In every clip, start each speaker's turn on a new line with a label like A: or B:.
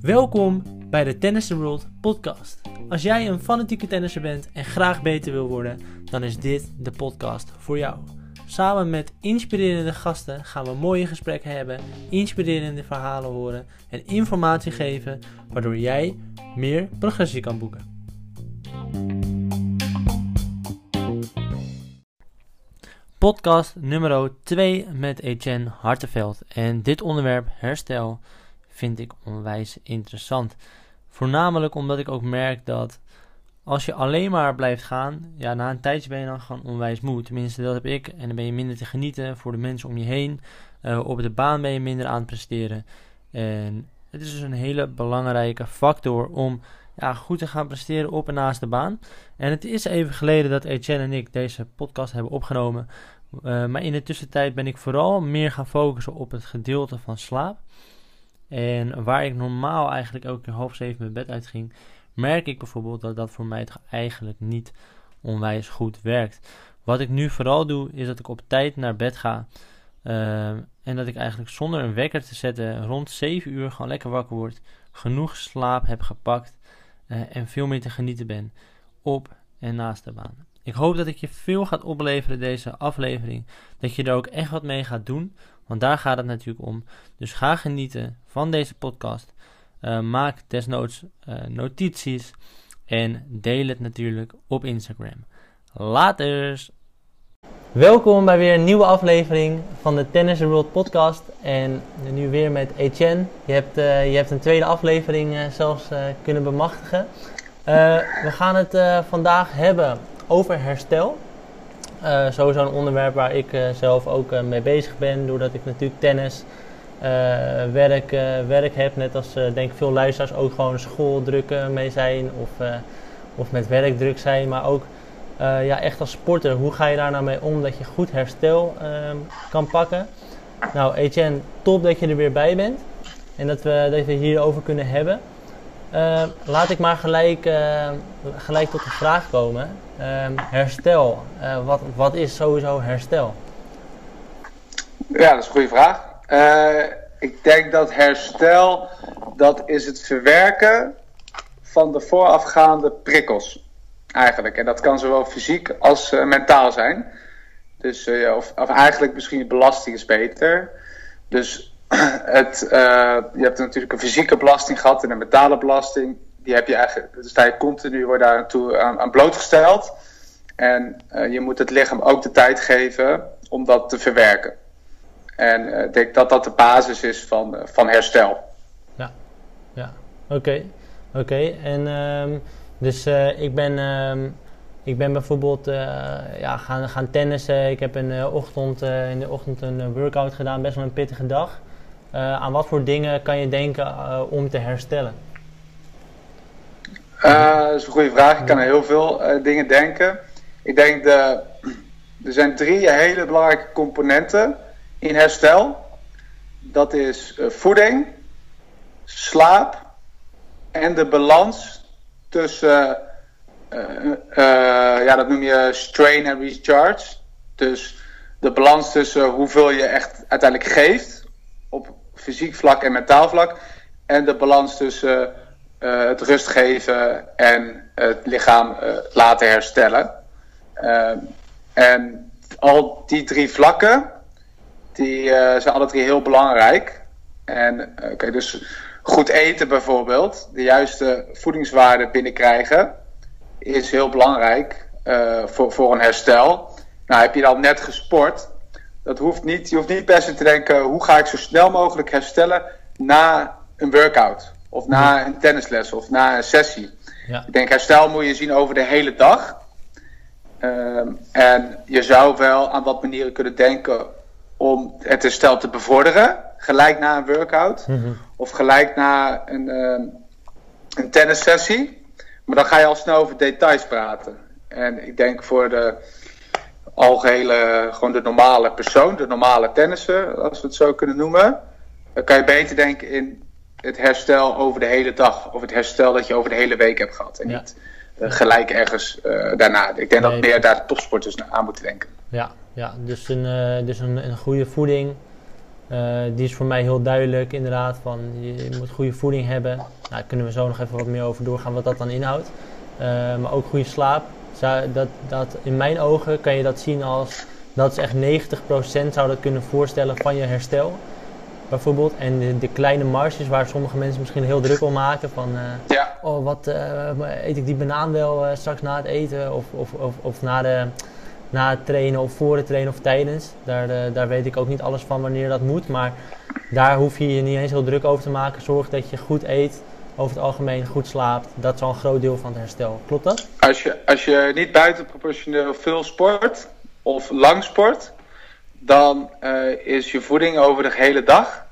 A: Welkom bij de Tennis World podcast. Als jij een fanatieke tennisser bent en graag beter wil worden, dan is dit de podcast voor jou. Samen met inspirerende gasten gaan we mooie gesprekken hebben, inspirerende verhalen horen en informatie geven waardoor jij meer progressie kan boeken. Podcast nummer 2 met Etienne Hartenveld. En dit onderwerp, herstel, vind ik onwijs interessant. Voornamelijk omdat ik ook merk dat als je alleen maar blijft gaan, ja, na een tijdje ben je dan gewoon onwijs moe. Tenminste, dat heb ik. En dan ben je minder te genieten voor de mensen om je heen. Uh, op de baan ben je minder aan het presteren. En het is dus een hele belangrijke factor om ja, goed te gaan presteren op en naast de baan. En het is even geleden dat Etienne en ik deze podcast hebben opgenomen. Uh, maar in de tussentijd ben ik vooral meer gaan focussen op het gedeelte van slaap. En waar ik normaal eigenlijk elke keer half zeven mijn bed uitging, merk ik bijvoorbeeld dat dat voor mij toch eigenlijk niet onwijs goed werkt. Wat ik nu vooral doe, is dat ik op tijd naar bed ga. Uh, en dat ik eigenlijk zonder een wekker te zetten rond 7 uur gewoon lekker wakker word. Genoeg slaap heb gepakt. Uh, en veel meer te genieten ben op en naast de baan. Ik hoop dat ik je veel gaat opleveren deze aflevering. Dat je er ook echt wat mee gaat doen. Want daar gaat het natuurlijk om. Dus ga genieten van deze podcast. Uh, maak desnoods uh, notities. En deel het natuurlijk op Instagram. Laters! Welkom bij weer een nieuwe aflevering van de Tennis World podcast. En nu weer met Etienne. Je hebt, uh, je hebt een tweede aflevering zelfs kunnen bemachtigen. we gaan het vandaag hebben over herstel. Uh, sowieso een onderwerp waar ik uh, zelf ook uh, mee bezig ben, doordat ik natuurlijk tennis, werk, werk heb. Net als denk veel luisteraars ook gewoon schooldruk mee zijn of, of met werkdruk zijn. Maar ook ja, echt als sporter, hoe ga je daar nou mee om dat je goed herstel ehm, kan pakken? Nou Etienne, top dat je er weer bij bent en dat we, dat we hierover kunnen hebben. Laat ik maar gelijk, gelijk tot de vraag komen. Ehm, herstel. Uh, wat, wat is sowieso herstel?
B: Ja, dat is een goede vraag. Uh, ik denk dat herstel, dat is het verwerken van de voorafgaande prikkels. Eigenlijk. En dat kan zowel fysiek als uh, mentaal zijn. Dus, of, of, eigenlijk misschien belasting is beter. Dus het, je hebt natuurlijk een fysieke belasting gehad en een mentale belasting die heb je eigenlijk, dus sta je continu wordt daar aan, aan blootgesteld. En uh, je moet het lichaam ook de tijd geven om dat te verwerken. En uh, ik denk dat dat de basis is van, van herstel.
A: Ja, ja. oké. Oké, en um, dus ik ben... Um, ik ben bijvoorbeeld ja, gaan, gaan tennissen. Ik heb ochtend, in de ochtend een workout gedaan, best wel een pittige dag. Aan wat voor dingen kan je denken om te herstellen?
B: Uh, dat is een goede vraag. Ik kan aan heel veel dingen denken. Ik denk de, er zijn drie hele belangrijke componenten in herstel. Dat is voeding, slaap en de balans tussen, ja, dat noem je strain en recharge. Dus de balans tussen hoeveel je echt uiteindelijk geeft fysiek vlak en mentaal vlak. En de balans tussen uh, het rust geven en het lichaam uh, laten herstellen. Uh, en al die drie vlakken, die zijn alle drie heel belangrijk. En okay, dus goed eten bijvoorbeeld, de juiste voedingswaarden binnenkrijgen, is heel belangrijk voor, voor een herstel. Nou, heb je dan net gesport, dat hoeft niet, je hoeft niet per se te denken, hoe ga ik zo snel mogelijk herstellen na een workout? Of na een tennisles of na een sessie. Ja. Ik denk herstel moet je zien over de hele dag. Um, en je zou wel aan wat manieren kunnen denken om het herstel te bevorderen. Gelijk na een workout. Mm -hmm. Of gelijk na een, um, een tennissessie. Maar dan ga je al snel over details praten. En ik denk voor de algehele, gewoon de normale persoon, de normale tennisser, als we het zo kunnen noemen. Dan kan je beter denken in het herstel over de hele dag. Of het herstel dat je over de hele week hebt gehad. En ja. niet uh, gelijk ergens uh, daarna. Ik denk nee, dat meer daar topsporters aan moeten denken.
A: Ja, ja dus, een, uh, dus een, een goede voeding. die is voor mij heel duidelijk inderdaad van je moet goede voeding hebben. Nou, daar kunnen we zo nog even wat meer over doorgaan wat dat dan inhoudt. maar ook goede slaap. Dat, dat, in mijn ogen kan je dat zien als dat is echt 90% zou dat kunnen voorstellen van je herstel bijvoorbeeld. En de, de, kleine marges waar sommige mensen misschien heel druk om maken. Van, uh, ja. oh, wat uh, eet ik die banaan wel uh, straks na het eten? Of, of, of, of, na, de, na het trainen of voor het trainen of tijdens. Daar, daar weet ik ook niet alles van wanneer dat moet. Maar daar hoef je je niet eens heel druk over te maken. Zorg dat je goed eet. Over het algemeen goed slaapt. Dat is al een groot deel van het herstel. Klopt dat?
B: Als je, als je niet buitenproportioneel veel sport of lang sport, dan uh, is je voeding over de hele dag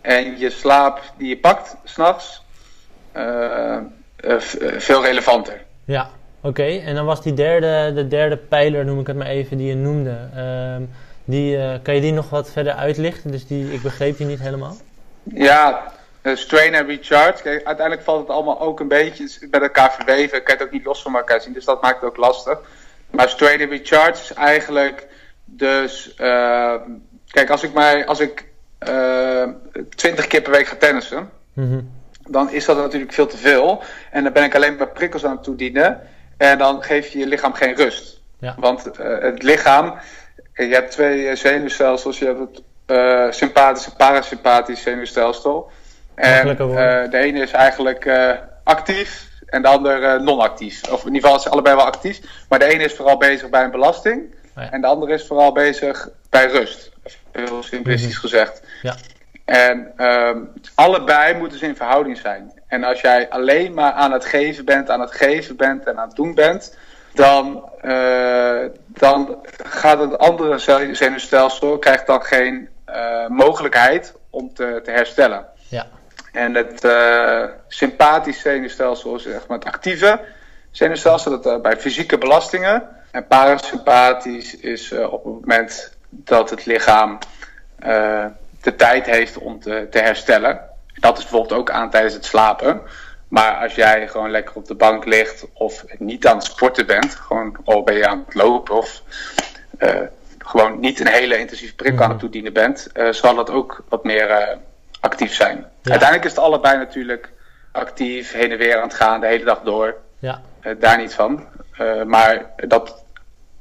B: en je slaap die je pakt s'nachts uh, uh, veel relevanter.
A: Ja, oké. En dan was die derde, de derde pijler, noem ik het maar even, die je noemde. Ehm, die, kan je die nog wat verder uitlichten? Dus die, ik begreep die niet helemaal.
B: Ja, strain en recharge. Kijk, uiteindelijk valt het allemaal ook een beetje bij elkaar verweven. Ik kan het ook niet los van elkaar zien, dus dat maakt het ook lastig. Maar straight and recharge is eigenlijk dus... Uh, kijk, als ik, mij, als ik uh, 20 keer per week ga tennissen... Mm dan is dat natuurlijk veel te veel. En dan ben ik alleen maar prikkels aan het toedienen. En dan geef je je lichaam geen rust. Ja. Want uh, het lichaam... Je hebt twee zenuwstelsels. Je hebt het uh, sympathische en parasympathische zenuwstelsel. En uh, de ene is eigenlijk actief en de ander uh, non-actief. Of in ieder geval ze allebei wel actief. Maar de ene is vooral bezig bij een belasting. En de andere is vooral bezig bij rust. Heel simplistisch mm gezegd. Ja. En um, allebei moeten ze in verhouding zijn. En als jij alleen maar aan het geven bent, aan het geven bent en aan het doen bent, dan, uh, dan gaat het andere zenuwstelsel krijgt dan geen uh, mogelijkheid om te, te herstellen. Ja. En het uh, sympathisch zenuwstelsel is zeg maar het actieve zenuwstelsel, dat uh, bij fysieke belastingen. En parasympathisch is uh, op het moment dat het lichaam de tijd heeft om te, te, herstellen. Dat is bijvoorbeeld ook aan tijdens het slapen. Maar als jij gewoon lekker op de bank ligt of niet aan het sporten bent, gewoon al ben je aan het lopen of gewoon niet een hele intensieve prik aan het mhm. toedienen bent, zal dat ook wat meer actief zijn. Uiteindelijk is het allebei natuurlijk actief, heen en weer aan het gaan, de hele dag door. Ja. Uh, daar niet van. Uh, maar dat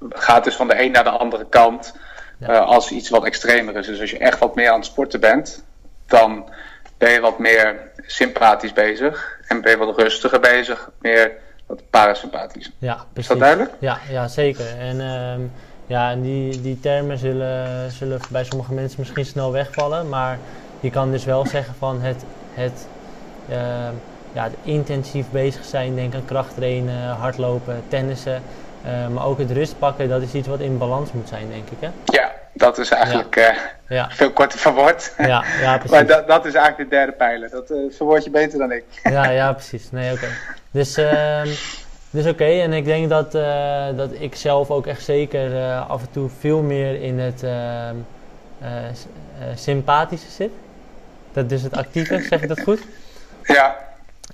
B: gaat dus van de een naar de andere kant uh, als iets wat extremer is. Dus als je echt wat meer aan het sporten bent, dan ben je wat meer sympathisch bezig. En ben je wat rustiger bezig, meer wat parasympathisch. Ja, precies. Is dat duidelijk?
A: Ja, ja zeker. En ehm, ja, en die, die termen zullen, zullen bij sommige mensen misschien snel wegvallen, maar je kan dus wel zeggen van het, het, uh, ja, het intensief bezig zijn, denk aan krachttrainen, hardlopen, tennissen. Uh, maar ook het rust pakken, dat is iets wat in balans moet zijn, denk ik. Hè?
B: Ja, dat is eigenlijk ja. Uh, ja. veel korter verwoord. Ja, ja, precies. maar dat, dat is eigenlijk de derde pijler. Dat uh, verwoord je beter dan ik.
A: ja, ja, precies. Nee, oké. Okay. Dus, uh, dus oké, okay. en ik denk dat, uh, dat ik zelf ook echt zeker af en toe veel meer in het ehm, sympathische zit. Dat is het actieve, zeg ik dat goed?
B: Ja.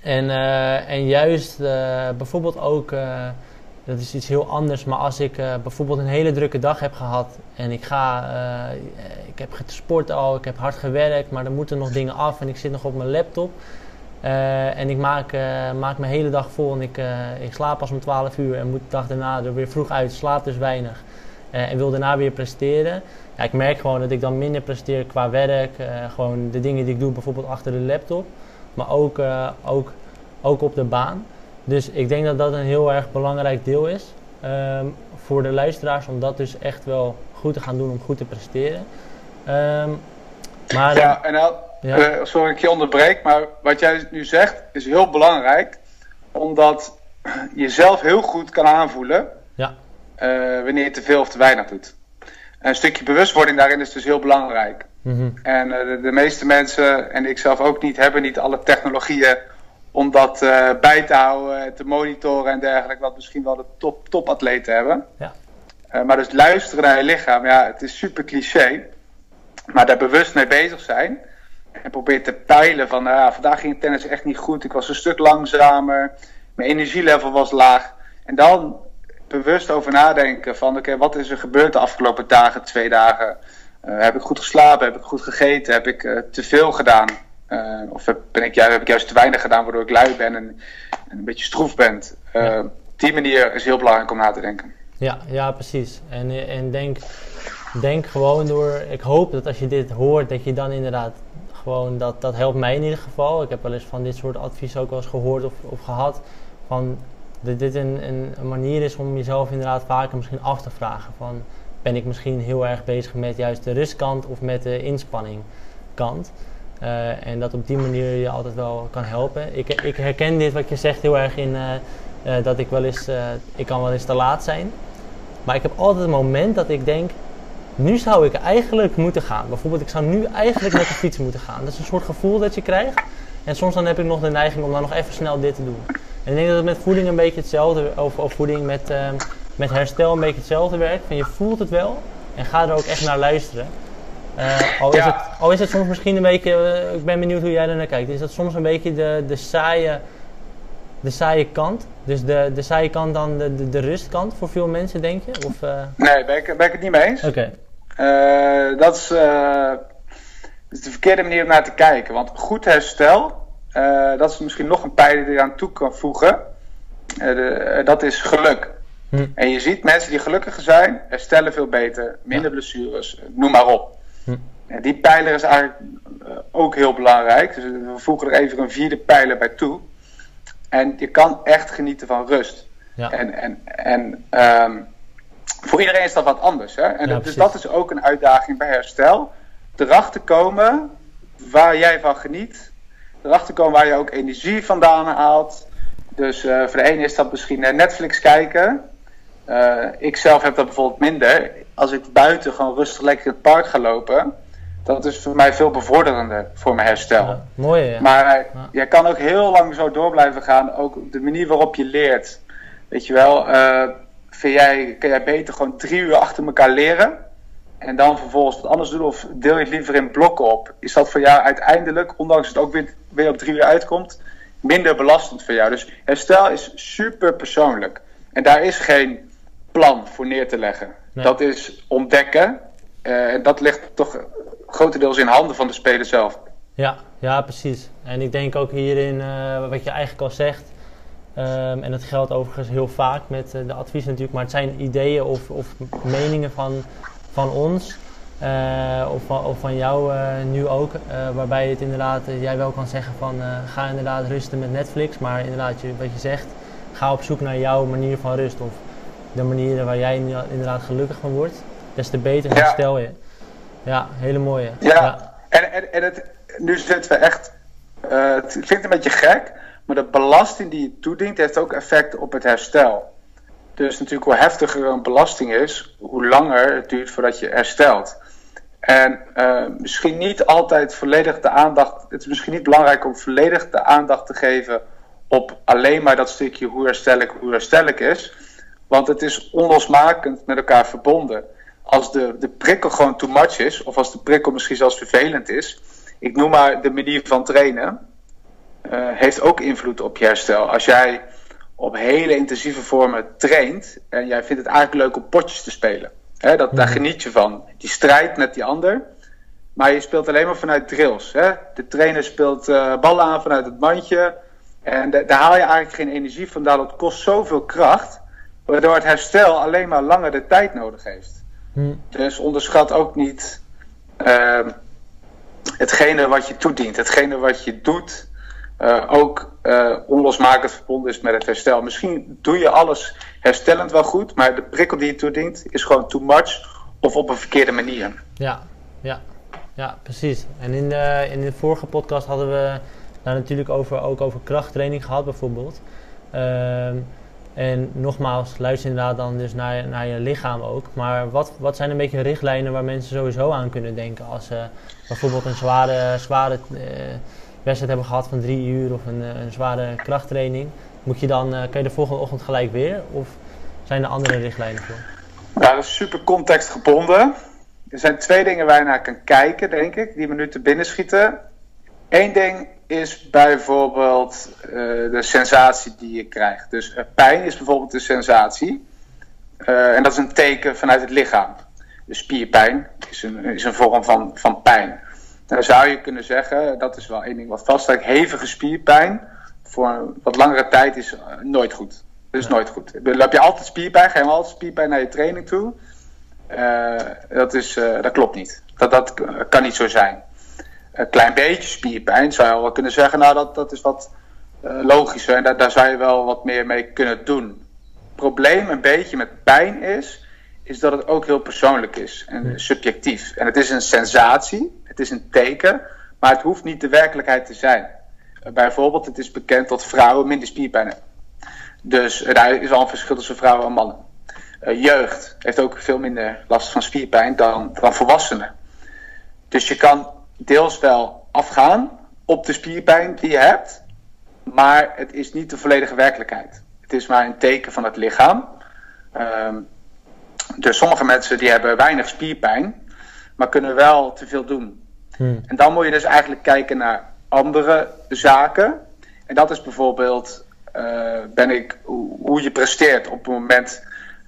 A: En, uh, en juist uh, bijvoorbeeld ook, uh, dat is iets heel anders, maar als ik bijvoorbeeld een hele drukke dag heb gehad en ik ga, ik heb gesport al, ik heb hard gewerkt, maar er moeten nog dingen af en ik zit nog op mijn laptop. en ik maak, maak mijn hele dag vol en ik, ik slaap pas om 12 uur en moet de dag daarna er weer vroeg uit, slaap dus weinig. en wil daarna weer presteren ja, ik merk gewoon dat ik dan minder presteer qua werk. Uh, gewoon de dingen die ik doe, bijvoorbeeld achter de laptop. Maar ook, uh, ook, ook op de baan. Dus ik denk dat dat een heel erg belangrijk deel is um, voor de luisteraars. Om dat dus echt wel goed te gaan doen om goed te presteren. Um,
B: maar, ja, en nou, ja. Uh, sorry ik je onderbreek. Maar wat jij nu zegt is heel belangrijk. Omdat je zelf heel goed kan aanvoelen. Ja. wanneer je te veel of te weinig doet een stukje bewustwording daarin is dus heel belangrijk. Mm En uh, de, meeste mensen, en ik zelf ook niet, hebben niet alle technologieën om dat uh, bij te houden, te monitoren en dergelijke, wat misschien wel de top, topatleten hebben. Ja. Uh, maar dus luisteren naar je lichaam, ja, het is super cliché, maar daar bewust mee bezig zijn. En probeer te peilen van, nou vandaag ging tennis echt niet goed, ik was een stuk langzamer, mijn energielevel was laag. En dan bewust over nadenken van oké, wat is er gebeurd de afgelopen dagen, twee dagen, heb ik goed geslapen? Heb ik goed gegeten? Heb ik te veel gedaan? of heb, ben ik, heb ik juist te weinig gedaan waardoor ik lui ben en, en een beetje stroef ben? Ja. Die manier is heel belangrijk om na te denken.
A: Ja, ja precies. En, en denk, denk gewoon door. Ik hoop dat als je dit hoort, dat je dan inderdaad gewoon. Dat, dat helpt mij in ieder geval. Ik heb wel eens van dit soort advies ook wel eens gehoord of, of gehad. Van dat dit een, een, manier is om jezelf inderdaad vaker misschien af te vragen. Van ben ik misschien heel erg bezig met juist de rustkant of met de inspanningkant. Uh, en dat op die manier je altijd wel kan helpen. Ik, ik herken dit wat je zegt heel erg in uh, uh, dat ik wel eens, ik kan wel eens te laat zijn. Maar ik heb altijd een moment dat ik denk, nu zou ik eigenlijk moeten gaan. Bijvoorbeeld, ik zou nu eigenlijk met de fiets moeten gaan. Dat is een soort gevoel dat je krijgt. En soms dan heb ik nog de neiging om dan nog even snel dit te doen. En ik denk dat het met voeding een beetje hetzelfde, of, of voeding met, uh, met herstel een beetje hetzelfde werkt. Van je voelt het wel en ga er ook echt naar luisteren. Uh, al, is het, al is het soms misschien een beetje, uh, ik ben benieuwd hoe jij er naar kijkt. Is dat soms een beetje de, de saaie de saaie kant? Dus de, de saaie kant dan de, de, de rustkant voor veel mensen, denk je? Of, uh...
B: Nee, ben ik, ben ik het niet mee eens. Oké. Okay. Dat, is, is de verkeerde manier om naar te kijken. Want goed herstel, dat is misschien nog een pijler die je aan toe kan voegen. De, dat is geluk. Hm. En je ziet mensen die gelukkiger zijn, herstellen veel beter, minder ja. blessures, noem maar op. Hm. Die pijler is eigenlijk ook heel belangrijk. Dus we voegen er even een vierde pijler bij toe. En je kan echt genieten van rust. Ja. En, en, en um, voor iedereen is dat wat anders. Hè? En ja, dus dat is ook een uitdaging bij herstel. Erachter komen waar jij van geniet. Erachter komen waar je ook energie vandaan haalt. Dus uh, voor de ene is dat misschien Netflix kijken. Uh, ik zelf heb dat bijvoorbeeld minder. Als ik buiten gewoon rustig lekker in het park ga lopen dat is voor mij veel bevorderender voor mijn herstel. Ja,
A: mooi, ja.
B: Maar uh, jij kan ook heel lang zo door blijven gaan. Ook de manier waarop je leert. Weet je wel, vind jij, kan jij beter gewoon drie uur achter elkaar leren. En dan vervolgens wat anders doen. Of deel je het liever in blokken op. Is dat voor jou uiteindelijk, ondanks het ook weer, weer op drie uur uitkomt, minder belastend voor jou. Dus herstel is super persoonlijk. En daar is geen plan voor neer te leggen. Nee. Dat is ontdekken. Uh, en dat ligt toch grotendeels in handen van de speler zelf.
A: Ja, ja, precies. En ik denk ook hierin, uh, wat je eigenlijk al zegt, um, en dat geldt overigens heel vaak met uh, de adviezen natuurlijk, maar het zijn ideeën of, of meningen van, van ons. Uh, of, van, of van jou nu ook, waarbij het inderdaad, jij wel kan zeggen van ga inderdaad rusten met Netflix, maar inderdaad, je, wat je zegt, ga op zoek naar jouw manier van rust of de manier waar jij inderdaad gelukkig van wordt, des te beter herstel je. Ja, hele mooie.
B: Ja, en, en, en het, nu zitten we echt. Uh, het klinkt een beetje gek, maar de belasting die je toedient heeft ook effect op het herstel. Dus natuurlijk, hoe heftiger een belasting is, hoe langer het duurt voordat je herstelt. En uh, misschien niet altijd volledig de aandacht. Het is misschien niet belangrijk om volledig de aandacht te geven op alleen maar dat stukje hoe herstel ik, hoe herstel ik is. Want het is onlosmakend met elkaar verbonden als de, de prikkel gewoon too much is, of als de prikkel misschien zelfs vervelend is, ik noem maar de manier van trainen, uh, heeft ook invloed op je herstel. Als jij op hele intensieve vormen traint en jij vindt het eigenlijk leuk om potjes te spelen, hè, dat, daar mhm. geniet je van. Die strijd met die ander, maar je speelt alleen maar vanuit drills. Hè. De trainer speelt uh, ballen aan vanuit het mandje en daar haal je eigenlijk geen energie van. Dat kost zoveel kracht, waardoor het herstel alleen maar langer de tijd nodig heeft. Hm. Dus onderschat ook niet uh, hetgene wat je toedient, hetgene wat je doet, uh, ook uh, onlosmakend verbonden is met het herstel. Misschien doe je alles herstellend wel goed, maar de prikkel die je toedient is gewoon too much of op een verkeerde manier.
A: Ja, ja, ja precies. En in de, in de vorige podcast hadden we daar natuurlijk over, ook over krachttraining gehad, bijvoorbeeld. Uh, en nogmaals, luister inderdaad dan dus naar, naar je lichaam ook. Maar wat, wat zijn een beetje richtlijnen waar mensen sowieso aan kunnen denken als ze bijvoorbeeld een zware, zware wedstrijd hebben gehad van drie uur of een, een zware krachttraining? Moet je dan, uh, kan je de volgende ochtend gelijk weer? Of zijn er andere richtlijnen voor?
B: Dat is super contextgebonden. Er zijn twee dingen waar je naar kan kijken, denk ik, die me nu te binnen schieten. Eén ding is bijvoorbeeld uh, de sensatie die je krijgt. Dus pijn is bijvoorbeeld een sensatie. En dat is een teken vanuit het lichaam. de spierpijn is een, is een vorm van, van pijn. Dan zou je kunnen zeggen, dat is wel één ding wat vaststaat, hevige spierpijn voor een wat langere tijd is uh, nooit goed. Dat is nooit goed. Dan heb je altijd spierpijn, ga je altijd spierpijn naar je training toe. Uh, dat, is, uh, dat klopt niet. Dat, dat kan niet zo zijn. Een klein beetje spierpijn zou je wel kunnen zeggen, nou dat, dat is wat logischer en daar, daar zou je wel wat meer mee kunnen doen. Het probleem een beetje met pijn is, is dat het ook heel persoonlijk is en subjectief. En het is een sensatie, het is een teken, maar het hoeft niet de werkelijkheid te zijn. Bijvoorbeeld, het is bekend dat vrouwen minder spierpijn hebben. Dus daar is al een verschil tussen vrouwen en mannen. Uh, jeugd heeft ook veel minder last van spierpijn dan, dan volwassenen. Dus je kan deels wel afgaan op de spierpijn die je hebt, maar het is niet de volledige werkelijkheid. Het is maar een teken van het lichaam. Um, dus sommige mensen die hebben weinig spierpijn, maar kunnen wel te veel doen. Hmm. En dan moet je dus eigenlijk kijken naar andere zaken. En dat is bijvoorbeeld, uh, ben ik, hoe je presteert op het moment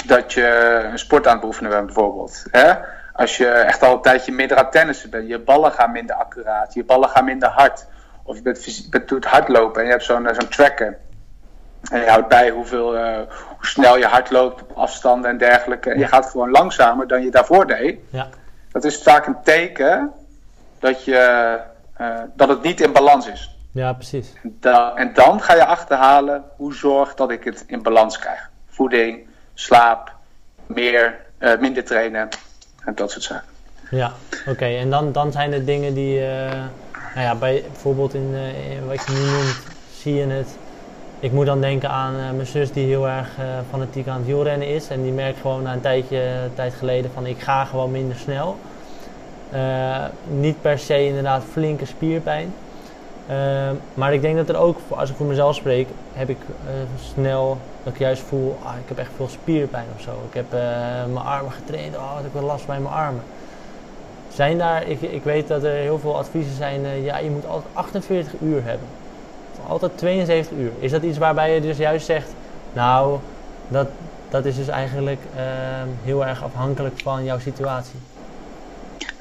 B: dat je een sport aan het beoefenen bent bijvoorbeeld. Hè? Als je echt al een tijdje minder aan tennissen bent, je ballen gaan minder accuraat, je ballen gaan minder hard. Of je bent, bent, doet hardlopen en je hebt zo'n zo'n tracker. En je houdt bij hoeveel, uh, hoe snel je hard loopt op afstanden en dergelijke. En je gaat gewoon langzamer dan je daarvoor deed.
A: Ja.
B: Dat is vaak een teken dat, je, uh, dat het niet in balans is.
A: Ja, precies.
B: Da en dan ga je achterhalen hoe zorg dat ik het in balans krijg. Voeding, slaap, meer, uh, minder trainen en dat soort zaken.
A: Ja, oké. Okay. En dan, dan zijn er dingen die, nou ja, bij, bijvoorbeeld in, in wat je nu noemt, zie je het ik moet dan denken aan uh, mijn zus die heel erg uh, fanatiek aan het wielrennen is. En die merkt gewoon na een tijdje, een tijd geleden van ik ga gewoon minder snel. Niet per se inderdaad flinke spierpijn. maar ik denk dat er ook, als ik voor mezelf spreek, heb ik snel dat ik juist voel, ah, ik heb echt veel spierpijn of zo. Ik heb mijn armen getraind, oh, ik heb wel last bij mijn armen. Zijn daar, ik, ik weet dat er heel veel adviezen zijn, ja je moet altijd 48 uur hebben altijd 72 uur. Is dat iets waarbij je dus juist zegt, nou, dat, dat is dus eigenlijk uh, heel erg afhankelijk van jouw situatie?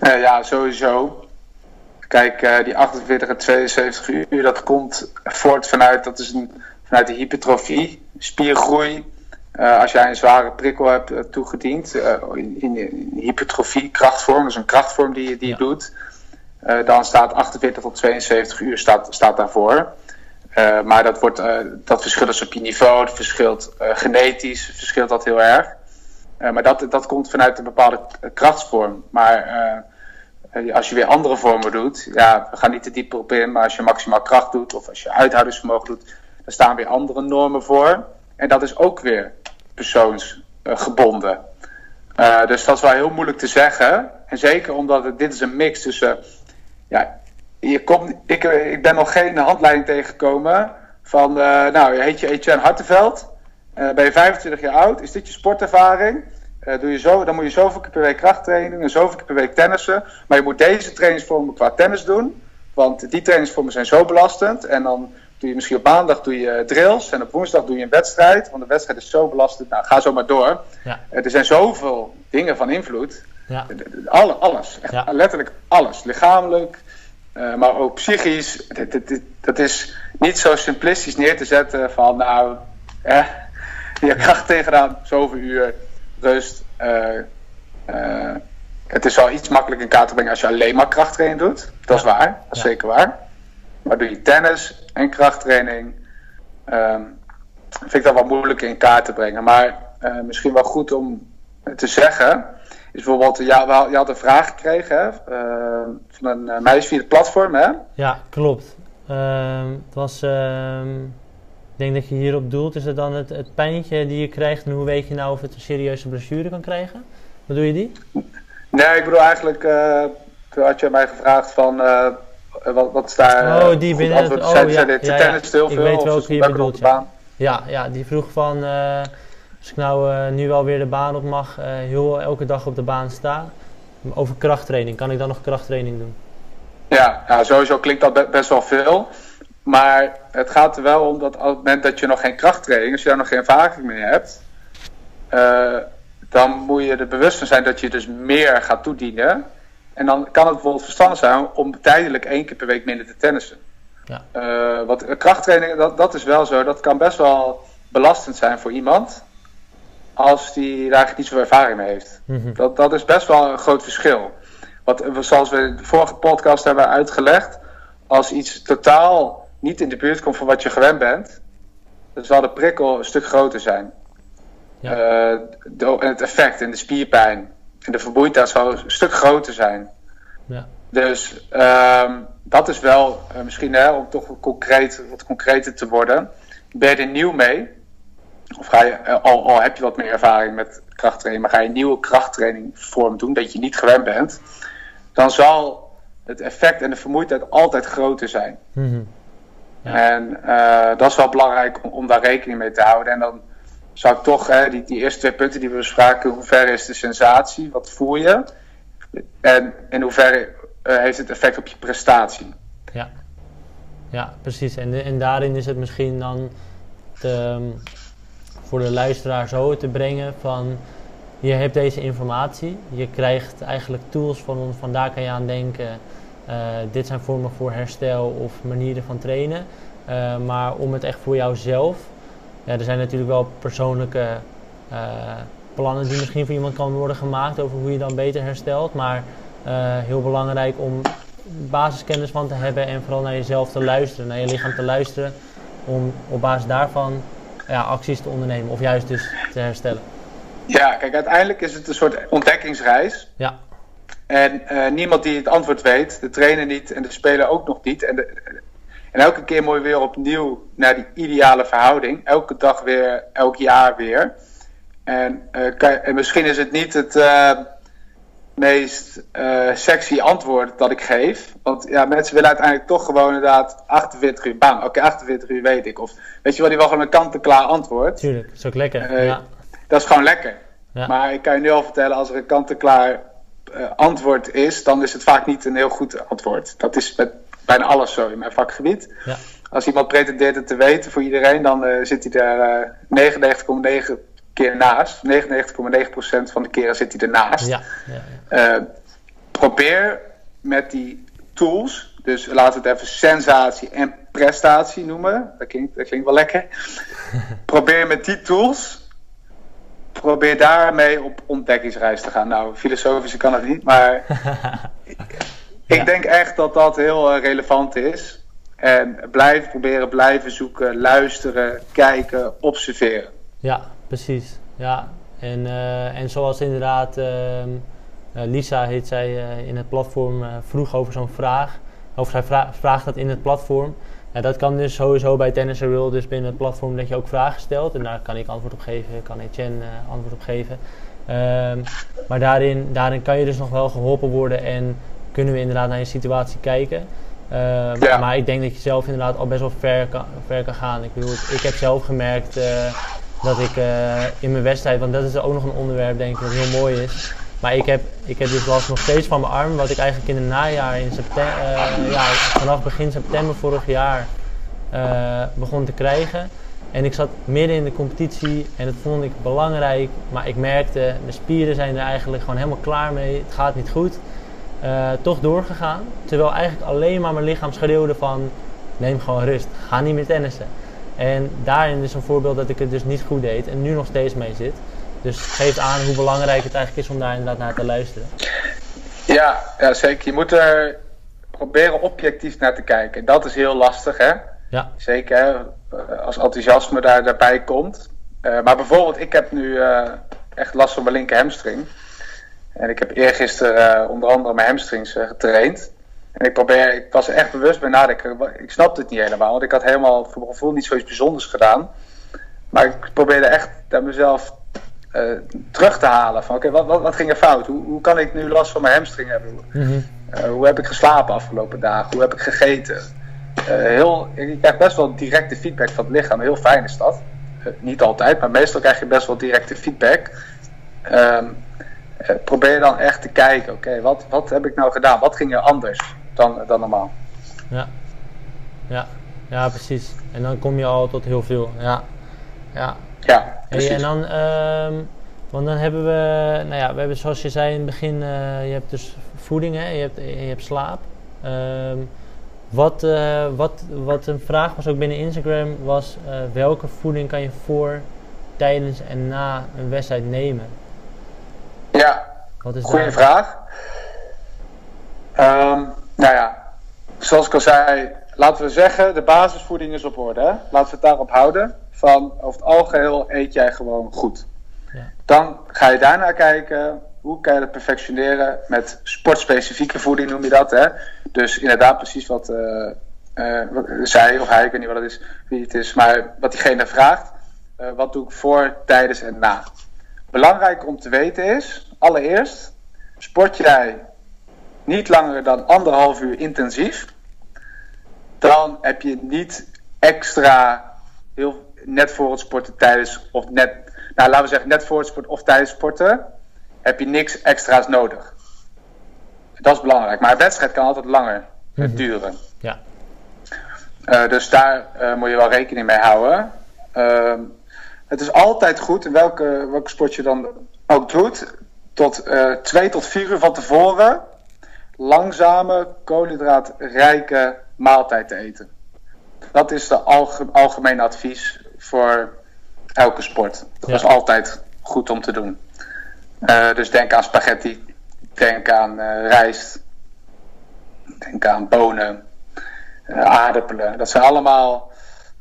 B: Uh, ja, sowieso. Kijk, uh, die 48 en 72 uur, dat komt voort vanuit, dat is een, vanuit de hypertrofie, spiergroei. Uh, als jij een zware prikkel hebt toegediend, in, in, hypertrofie, krachtvorm, dus een krachtvorm die, die ja. je doet, dan staat 48 tot 72 uur staat, staat daarvoor. Uh, maar dat, wordt, uh, dat verschilt dus op je niveau, het verschilt uh, genetisch, verschilt dat heel erg. maar dat, dat komt vanuit een bepaalde krachtsvorm. Maar als je weer andere vormen doet, ja, we gaan niet te diep op in, maar als je maximaal kracht doet of als je uithoudingsvermogen doet, dan staan weer andere normen voor. En dat is ook weer persoonsgebonden. dus dat is wel heel moeilijk te zeggen. En zeker omdat dit is een mix tussen ja, je komt, ik, ik ben nog geen handleiding tegengekomen van, uh, nou, heet je Etienne Hartenveld, uh, ben je 25 jaar oud, is dit je sportervaring? Uh, doe je zo, dan moet je zoveel keer per week krachttraining en zoveel keer per week tennissen. Maar je moet deze trainingsvormen qua tennis doen, want die trainingsvormen zijn zo belastend. En dan doe je misschien op maandag doe je drills en op woensdag doe je een wedstrijd, want de wedstrijd is zo belastend. Nou, ga zo maar door.
A: Ja.
B: er zijn zoveel dingen van invloed.
A: Ja.
B: Alle, alles, echt ja. letterlijk alles. Lichamelijk, uh, maar ook psychisch, dit, dit, dit, dat is niet zo simplistisch neer te zetten van nou, eh, je kracht tegenaan, zoveel uur rust. Uh, uh, het is wel iets makkelijker in kaart te brengen als je alleen maar krachttraining doet. Dat is waar, dat is ja. zeker waar. Maar doe je tennis en krachttraining, um, vind ik dat wel moeilijk in kaart te brengen. Maar misschien wel goed om te zeggen is bijvoorbeeld, ja, je had een vraag gekregen hè, uh, van een uh, meisje via het platform, hè?
A: Ja, klopt. Uh, het was, ik denk dat je hierop doelt, is het dan het, het pijntje die je krijgt en hoe weet je nou of het een serieuze blessure kan krijgen? Wat doe je die?
B: Nee, ik bedoel eigenlijk, uh, toen had je mij gevraagd van, wat, wat is daar
A: Oh, die binnen het, oh,
B: zijn,
A: ja,
B: dit
A: ja,
B: tennis heel
A: ik
B: veel?
A: weet welke je bedoelt, ja. Ja, ja, die vroeg van, als ik nou uh, nu alweer de baan op mag, uh, heel elke dag op de baan sta. Over krachttraining, kan ik dan nog krachttraining doen?
B: Ja, ja sowieso klinkt dat best wel veel. Maar het gaat er wel om dat op het moment dat je nog geen krachttraining, als je daar nog geen ervaring mee hebt, uh, dan moet je er bewust van zijn dat je dus meer gaat toedienen. En dan kan het bijvoorbeeld verstandig zijn om tijdelijk één keer per week minder te tennissen.
A: Ja.
B: Uh, wat krachttraining, dat, dat is wel zo. Dat kan best wel belastend zijn voor iemand. Als die daar eigenlijk niet zoveel ervaring mee heeft.
A: Mhm.
B: dat, dat is best wel een groot verschil. Wat, zoals we in de vorige podcast hebben uitgelegd. Als iets totaal niet in de buurt komt van wat je gewend bent. Dan zal de prikkel een stuk groter zijn.
A: Ja.
B: Uh, de, en het effect en de spierpijn en de vermoeidheid zal een stuk groter zijn.
A: Ja.
B: Dus ehm, dat is wel uh, misschien hè, om toch concreet, wat concreter te worden. Ben je er nieuw mee? Of ga je, uh, al, al, heb je wat meer ervaring met krachttraining, maar ga je een nieuwe krachttraining vorm doen, dat je niet gewend bent, dan zal het effect en de vermoeidheid altijd groter zijn.
A: Mm -hmm.
B: ja. En uh, dat is wel belangrijk om, om, daar rekening mee te houden. En dan zou ik toch, hè, die, die eerste twee punten die we bespraken, hoe ver is de sensatie, wat voel je? En in hoeverre uh, heeft het effect op je prestatie?
A: Ja, ja precies. En, en daarin is het misschien dan um, voor de luisteraar zo te brengen van je hebt deze informatie, je krijgt eigenlijk tools van ons, van daar kan je aan denken. Uh, dit zijn vormen voor herstel of manieren van trainen. Uh, maar om het echt voor jouzelf, ja, er zijn natuurlijk wel persoonlijke uh, plannen die misschien voor iemand kan worden gemaakt over hoe je dan beter herstelt. Maar heel belangrijk om basiskennis van te hebben en vooral naar jezelf te luisteren, naar je lichaam te luisteren. Om op basis daarvan ja, acties te ondernemen of juist dus te herstellen.
B: Ja, kijk, uiteindelijk is het een soort ontdekkingsreis.
A: Ja.
B: En uh, niemand die het antwoord weet, de trainer niet en de speler ook nog niet. En, de, en elke keer moet je weer opnieuw naar die ideale verhouding. Elke dag weer, elk jaar weer. En, uh, kan, en misschien is het niet het uh, meest sexy antwoord dat ik geef. Want ja, mensen willen uiteindelijk toch gewoon inderdaad 48 uur bang. Oké, okay, 48 uur weet ik. Of weet je wel, die wel gewoon een kant-en-klaar antwoord.
A: Tuurlijk, dat is ook lekker. ja.
B: Dat is gewoon lekker.
A: Ja.
B: Maar ik kan je nu al vertellen, als er een kant-en-klaar uh, antwoord is, dan is het vaak niet een heel goed antwoord. Dat is met bijna alles zo in mijn vakgebied.
A: Ja.
B: Als iemand pretendeert het te weten voor iedereen, dan uh, zit hij daar uh, 99,9 keer naast. 99,9% van de keren zit hij ernaast.
A: Ja. Ja,
B: uh, probeer met die tools, dus laten we het even sensatie en prestatie noemen. Dat klinkt, dat klinkt wel lekker. probeer met die tools probeer daarmee op ontdekkingsreis te gaan. Nou, filosofisch kan het niet, maar ik
A: Ja.
B: denk echt dat dat heel eh, relevant is. En blijven proberen, blijven zoeken, luisteren, kijken, observeren.
A: Ja, precies. Ja. En, eh, en zoals inderdaad ehm, eh, Lisa heet zij eh, in het platform vroeg over zo'n vraag. Of zij vra- vraagt dat in het platform. Ja, dat kan dus sowieso bij Tennis World, dus binnen het platform dat je ook vragen stelt. En daar kan ik antwoord op geven, kan Etienne antwoord op geven. Ehm, maar daarin, daarin kan je dus nog wel geholpen worden en kunnen we inderdaad naar je situatie kijken. Ehm,
B: Ja.
A: Maar ik denk dat je zelf inderdaad al best wel ver kan, ver kan gaan. Ik, bedoel, ik heb zelf gemerkt dat ik eh, in mijn wedstrijd, want dat is ook nog een onderwerp denk ik dat heel mooi is. Maar ik heb, ik heb dus last nog steeds van mijn arm, wat ik eigenlijk in het najaar, in september, ja, vanaf begin september vorig jaar eh, begon te krijgen. En ik zat midden in de competitie en dat vond ik belangrijk. Maar ik merkte, de spieren zijn er eigenlijk gewoon helemaal klaar mee. Het gaat niet goed. Eh, toch doorgegaan. Terwijl eigenlijk alleen maar mijn lichaam schreeuwde van... Neem gewoon rust. Ga niet meer tennissen. En daarin is een voorbeeld dat ik het dus niet goed deed. En nu nog steeds mee zit. Dus geeft aan hoe belangrijk het eigenlijk is om daar inderdaad naar te luisteren.
B: Ja, ja, zeker. Je moet er proberen objectief naar te kijken. Dat is heel lastig, hè?
A: Ja,
B: Zeker hè, eh, als enthousiasme daar, daarbij komt. Eh, maar bijvoorbeeld, ik heb nu eh, echt last van mijn linker hamstring. En ik heb eergisteren uh, onder andere mijn hamstrings getraind. En ik, probeer, ik was er echt bewust bij nadenken. Ik snapte het niet helemaal, want ik had helemaal voor mijn gevoel niet zoiets bijzonders gedaan. Maar ik probeerde echt aan mezelf uh, terug te halen. Van oké, okay, wat, wat, wat, ging er fout? Hoe, hoe, kan ik nu last van mijn hamstring hebben?
A: mm -hmm.
B: hoe heb ik geslapen afgelopen dagen? Hoe heb ik gegeten? Uh, heel, ik krijg best wel directe feedback van het lichaam. Heel fijn is dat. Niet altijd, maar meestal krijg je best wel directe feedback. Um, uh, probeer dan echt te kijken, oké, okay, wat, wat heb ik nou gedaan? Wat ging er anders dan, dan normaal?
A: Ja. ja, ja, precies. En dan kom je al tot heel veel. Ja, ja.
B: ja
A: hey, en dan um, Want dan hebben we, nou ja, we hebben zoals je zei in het begin, uh, je hebt dus voeding, hè? Je, hebt, je hebt slaap. Um, wat, uh, wat, wat een vraag was ook binnen Instagram was, uh, welke voeding kan je voor, tijdens en na een wedstrijd nemen?
B: Ja, goede vraag. Um, nou ja, zoals ik al zei, laten we zeggen, de basisvoeding is op orde. Hè? Laten we het daarop houden. Van over het algeheel eet jij gewoon goed. Ja. Dan ga je daarna kijken, hoe kan je dat perfectioneren met sportspecifieke voeding noem je dat. Hè? Dus inderdaad precies wat, uh, uh, wat zij of hij, ik weet niet wat het is, wie het is, maar wat diegene vraagt. Uh, wat doe ik voor, tijdens en na? Belangrijk om te weten is, allereerst, sport jij niet langer dan anderhalf uur intensief, dan heb je niet extra heel net voor het sporten tijdens of net, nou laten we zeggen net voor het sporten of tijdens sporten, heb je niks extra's nodig. Dat is belangrijk. Maar een wedstrijd kan altijd langer mm duren.
A: Ja.
B: Uh, dus daar uh, moet je wel rekening mee houden. Uh, het is altijd goed, in welke, welke sport je dan ook doet, tot uh, twee tot vier uur van tevoren langzame, koolhydraatrijke maaltijd te eten. Dat is de alge algemene advies voor elke sport. Dat is altijd goed om te doen. Uh, dus denk aan spaghetti, denk aan uh, rijst, denk aan bonen, uh, aardappelen. Dat zijn allemaal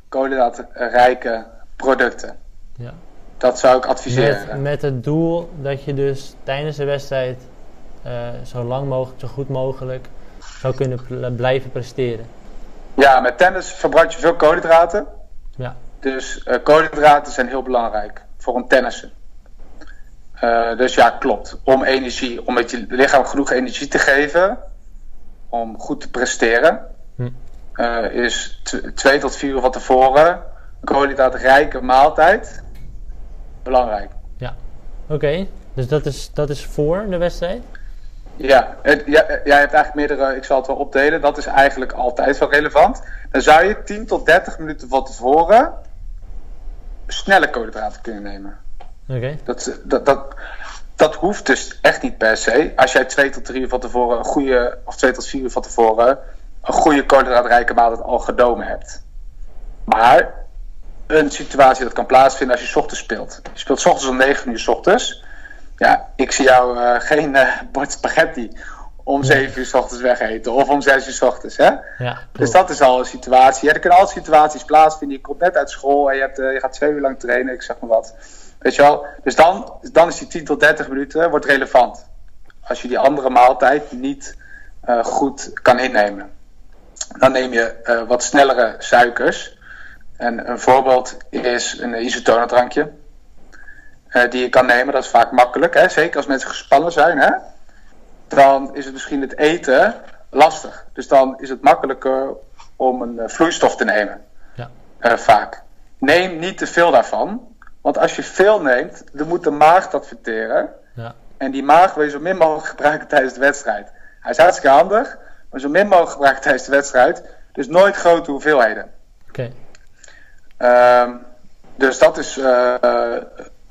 B: koolhydraatrijke producten.
A: Ja.
B: Dat zou ik adviseren.
A: Met, met het doel dat je dus tijdens de wedstrijd zo lang mogelijk, zo goed mogelijk zou kunnen blijven presteren.
B: Ja, met tennis verbruik je veel koolhydraten.
A: Ja.
B: Dus uh, koolhydraten zijn heel belangrijk voor een tennissen. Uh, dus ja, klopt. Om energie, om met je lichaam genoeg energie te geven om goed te presteren, hm. is twee tot vier uur van tevoren een koolhydraatrijke maaltijd belangrijk.
A: Ja, oké. Dus dat is, dat is voor de wedstrijd?
B: Ja, het, ja, jij hebt eigenlijk meerdere, ik zal het wel opdelen, dat is eigenlijk altijd wel relevant. Dan zou je 10 tot 30 minuten van tevoren snelle koolhydraten kunnen nemen.
A: Oké.
B: Dat, dat, dat, dat hoeft dus echt niet per se. Als jij 2 tot 3 uur van tevoren een goede, of 2 tot 4 uur van tevoren een goede koolhydraatrijke maaltijd al genomen hebt. Maar een situatie dat kan plaatsvinden als je ochtends speelt. Je speelt ochtends om 9 uur s ochtends ja, ik zie jou uh, geen uh, bord spaghetti om 7 uur s ochtends wegeten of om 6 uur s ochtends. Hè?
A: Ja,
B: dus dat is al een situatie. Ja, er kunnen altijd situaties plaatsvinden. Je komt net uit school en je, hebt, uh, je gaat twee uur lang trainen, ik zeg maar wat. Weet je wel? Dus dan, dan is die 10 tot 30 minuten wordt relevant. Als je die andere maaltijd niet goed kan innemen. Dan neem je wat snellere suikers. En een voorbeeld is een isotonerdrankje. Uh, die je kan nemen. Dat is vaak makkelijk. Hè? Zeker als mensen gespannen zijn. Hè? Dan is het misschien het eten lastig. Dus dan is het makkelijker om een uh, vloeistof te nemen.
A: Ja.
B: Uh, vaak. Neem niet te veel daarvan. Want als je veel neemt, dan moet de maag dat verteren.
A: Ja.
B: En die maag wil je zo min mogelijk gebruiken tijdens de wedstrijd. Hij is hartstikke handig, maar zo min mogelijk gebruiken tijdens de wedstrijd. Dus nooit grote hoeveelheden.
A: Oké.
B: Okay. Um, dus dat is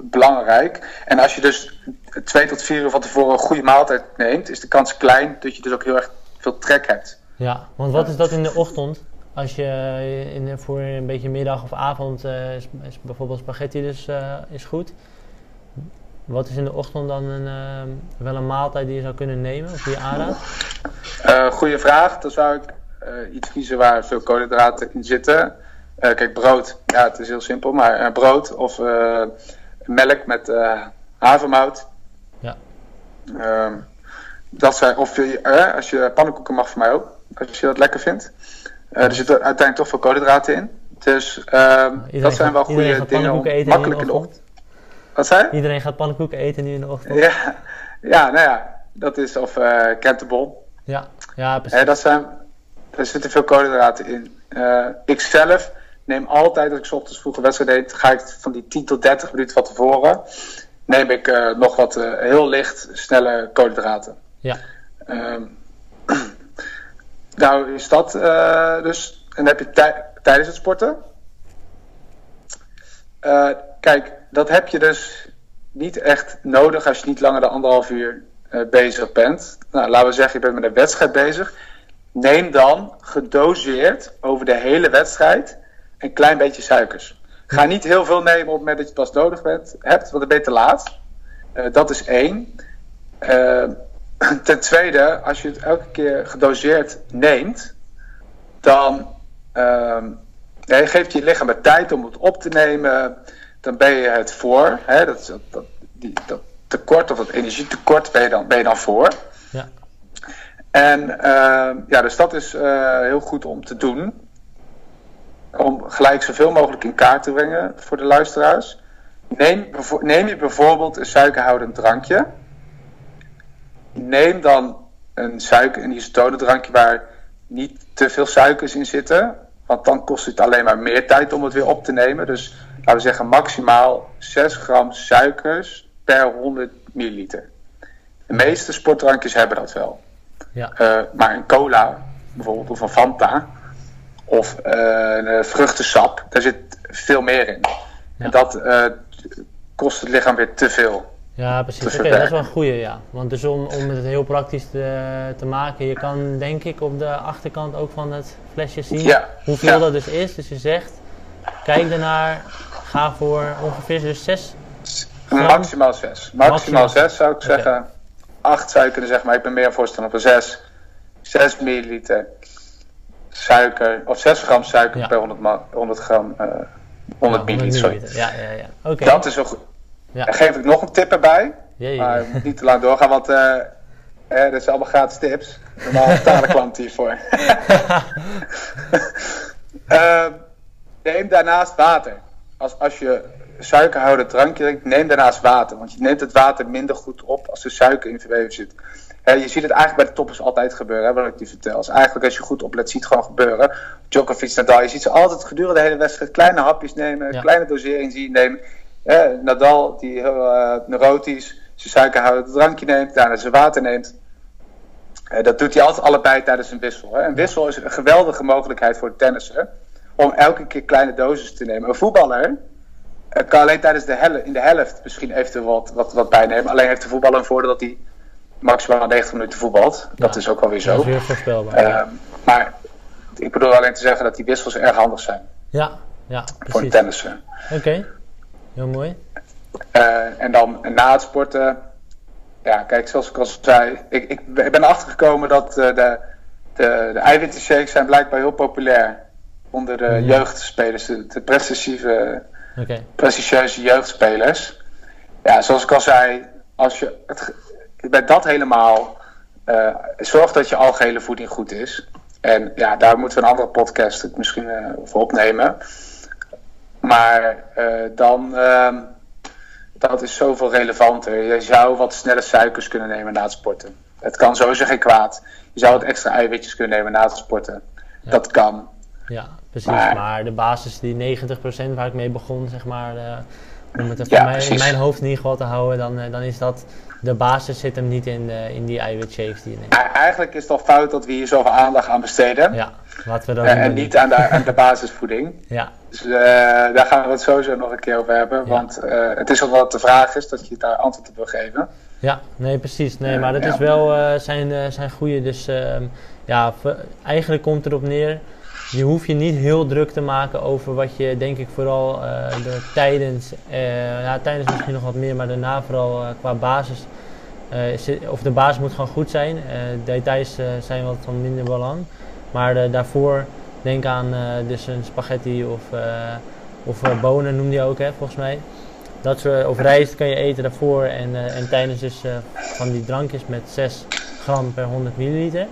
B: belangrijk. En als je dus twee tot vier uur van tevoren een goede maaltijd neemt, is de kans klein dat je dus ook heel erg veel trek hebt.
A: Ja, want wat is dat in de ochtend? Als je in, voor een beetje middag of avond uh, is, is, bijvoorbeeld spaghetti dus uh, is goed. Wat is in de ochtend dan een, uh, wel een maaltijd die je zou kunnen nemen of die je aanraadt?
B: goeie vraag. Dan zou ik iets kiezen waar veel koolhydraten in zitten. kijk, brood. Ja, het is heel simpel, maar brood of melk met uh, havermout.
A: Ja.
B: Uh, dat zijn, of uh, als je pannenkoeken mag voor mij ook, als je dat lekker vindt. Uh, er zitten uiteindelijk toch veel koolhydraten in. Dus ehm, dat zijn wel goede dingen om makkelijk in de ochtend. Wat zei
A: Iedereen gaat pannenkoeken eten nu in de ochtend.
B: Ja, ja nou ja, dat is of uh, krentenbol.
A: Ja, ja precies.
B: dat zijn, er zitten veel koolhydraten in. ik zelf neem altijd, als ik s ochtends vroeg een wedstrijd deed, ga ik van die 10 tot 30 minuten van tevoren, neem ik uh, nog wat uh, heel licht, snelle koolhydraten.
A: Ja.
B: Um, nou is dat uh, dus, en heb je tijdens het sporten. kijk, dat heb je dus niet echt nodig als je niet langer dan anderhalf uur bezig bent. Nou, laten we zeggen, je bent met een wedstrijd bezig. Neem dan gedoseerd over de hele wedstrijd een klein beetje suikers. Ga niet heel veel nemen op het moment dat je het pas nodig bent, hebt, want dan ben je te laat. Uh, dat is één. Uh, ten tweede, als je het elke keer gedoseerd neemt, dan uh, ja, geeft je lichaam de tijd om het op te nemen. Dan ben je het voor. Hè, dat, dat, dat, die, dat tekort of dat energietekort ben je dan, ben je dan voor. Ja. En uh, ja, dus dat is uh, heel goed om te doen. Om gelijk zoveel mogelijk in kaart te brengen voor de luisteraars. Neem, neem je bijvoorbeeld een suikerhoudend drankje. Neem dan een suiker, een isotonedrankje waar niet te veel suikers in zitten. Want dan kost het alleen maar meer tijd om het weer op te nemen. Dus laten we zeggen maximaal 6 gram suikers per 100 milliliter. De meeste sportdrankjes hebben dat wel. Ja. Uh, maar een cola bijvoorbeeld, of een Fanta, of uh, een vruchtensap, daar zit veel meer in. Ja. En dat uh, kost het lichaam weer te veel.
A: Ja, precies. Oké, okay, dat is wel een goede, ja. Want dus om, om het heel praktisch te, te maken, je kan denk ik op de achterkant ook van het flesje zien ja. hoeveel ja. dat dus is. Dus je zegt, kijk ernaar, ga voor ongeveer dus 6
B: Maximaal 6. Maximaal 6 zou ik zeggen. Okay. 8 zou je kunnen zeggen, maar ik ben meer voorstander van 6. 6 milliliter suiker, of 6 gram suiker ja. per 100, 100 gram, uh, 100 ja, milliliter.
A: Ja, ja, ja. Okay.
B: Dat is. Ja. Dan geef ik nog een tip erbij. Jee, maar ik moet niet te lang doorgaan, want uh, eh, dat zijn allemaal gratis tips. Normaal betalen klanten hiervoor. uh, neem daarnaast water. Als, als je suikerhoudend drankje drinkt, neem daarnaast water. Want je neemt het water minder goed op als er suiker in verweven zit. He, je ziet het eigenlijk bij de toppers altijd gebeuren, hè, wat ik je vertel. Dus eigenlijk als je goed oplet, ziet het gewoon gebeuren. Djokovic, Nadal, je ziet ze altijd gedurende de hele wedstrijd kleine hapjes nemen, ja. kleine dosering zie je nemen. Eh, Nadal, die heel uh, neurotisch zijn suikerhoudend drankje neemt, daarna zijn water neemt. Uh, dat doet hij altijd allebei tijdens een wissel. Hè. Een wissel is een geweldige mogelijkheid voor de tennisser om elke keer kleine doses te nemen. Een voetballer kan alleen tijdens de helft, in de helft misschien eventueel wat, wat, wat bijnemen. Alleen heeft de voetballer een voordeel dat hij maximaal 90 minuten voetbalt. Dat is ook wel weer zo.
A: Dat is weer voorspelbaar.
B: Uh, maar ik bedoel alleen te zeggen dat die wissels erg handig zijn.
A: Ja, ja
B: precies. Voor de tennissen.
A: Oké. Okay. Heel mooi.
B: Uh, en dan na het sporten, ja, kijk, zoals ik al zei, ik, ik ben erachter gekomen dat uh, de, de, de eiwittenshakes zijn blijkbaar heel populair onder de jeugdspelers, de, de prestatieve, okay. prestigieuze jeugdspelers. Ja, zoals ik al zei, als je het, bij dat helemaal uh, zorg dat je algehele voeding goed is. En ja, daar moeten we een andere podcast misschien uh, voor opnemen. Maar uh, dan, uh, dat is zoveel relevanter. Je zou wat snelle suikers kunnen nemen na het sporten. Het kan sowieso geen kwaad. Je zou wat extra eiwitjes kunnen nemen na het sporten. Ja. Dat kan.
A: Ja, precies. Maar, maar, de basis, die 90% waar ik mee begon, zeg maar, uh, om het ja, mij, in mijn hoofd in ieder geval te houden, dan, dan is dat de basis zit hem niet in, uh, in die eiwitshakes die je neemt.
B: Eigenlijk is het al fout dat we hier zoveel aandacht aan besteden.
A: Ja, laten we dat
B: uh, En niet aan de, aan de basisvoeding.
A: ja.
B: Dus uh, daar gaan we het sowieso nog een keer over hebben. Ja. Want het is ook wat de vraag is dat je daar antwoord op wil geven.
A: Ja, nee, precies. Nee, maar dat ja. is wel zijn, zijn goede. Dus ehm, ja, eigenlijk komt erop neer je hoeft je niet heel druk te maken over wat je, denk ik, vooral uh, de, tijdens, uh, ja, tijdens misschien nog wat meer, maar daarna vooral uh, qua basis. of de basis moet gewoon goed zijn. details zijn wat van minder belang. Maar daarvoor denk aan dus een spaghetti of, of bonen noem je ook, hè, volgens mij. Dat soort, of rijst kan je eten daarvoor en, en tijdens dus van die drankjes met 6 gram per 100 milliliter.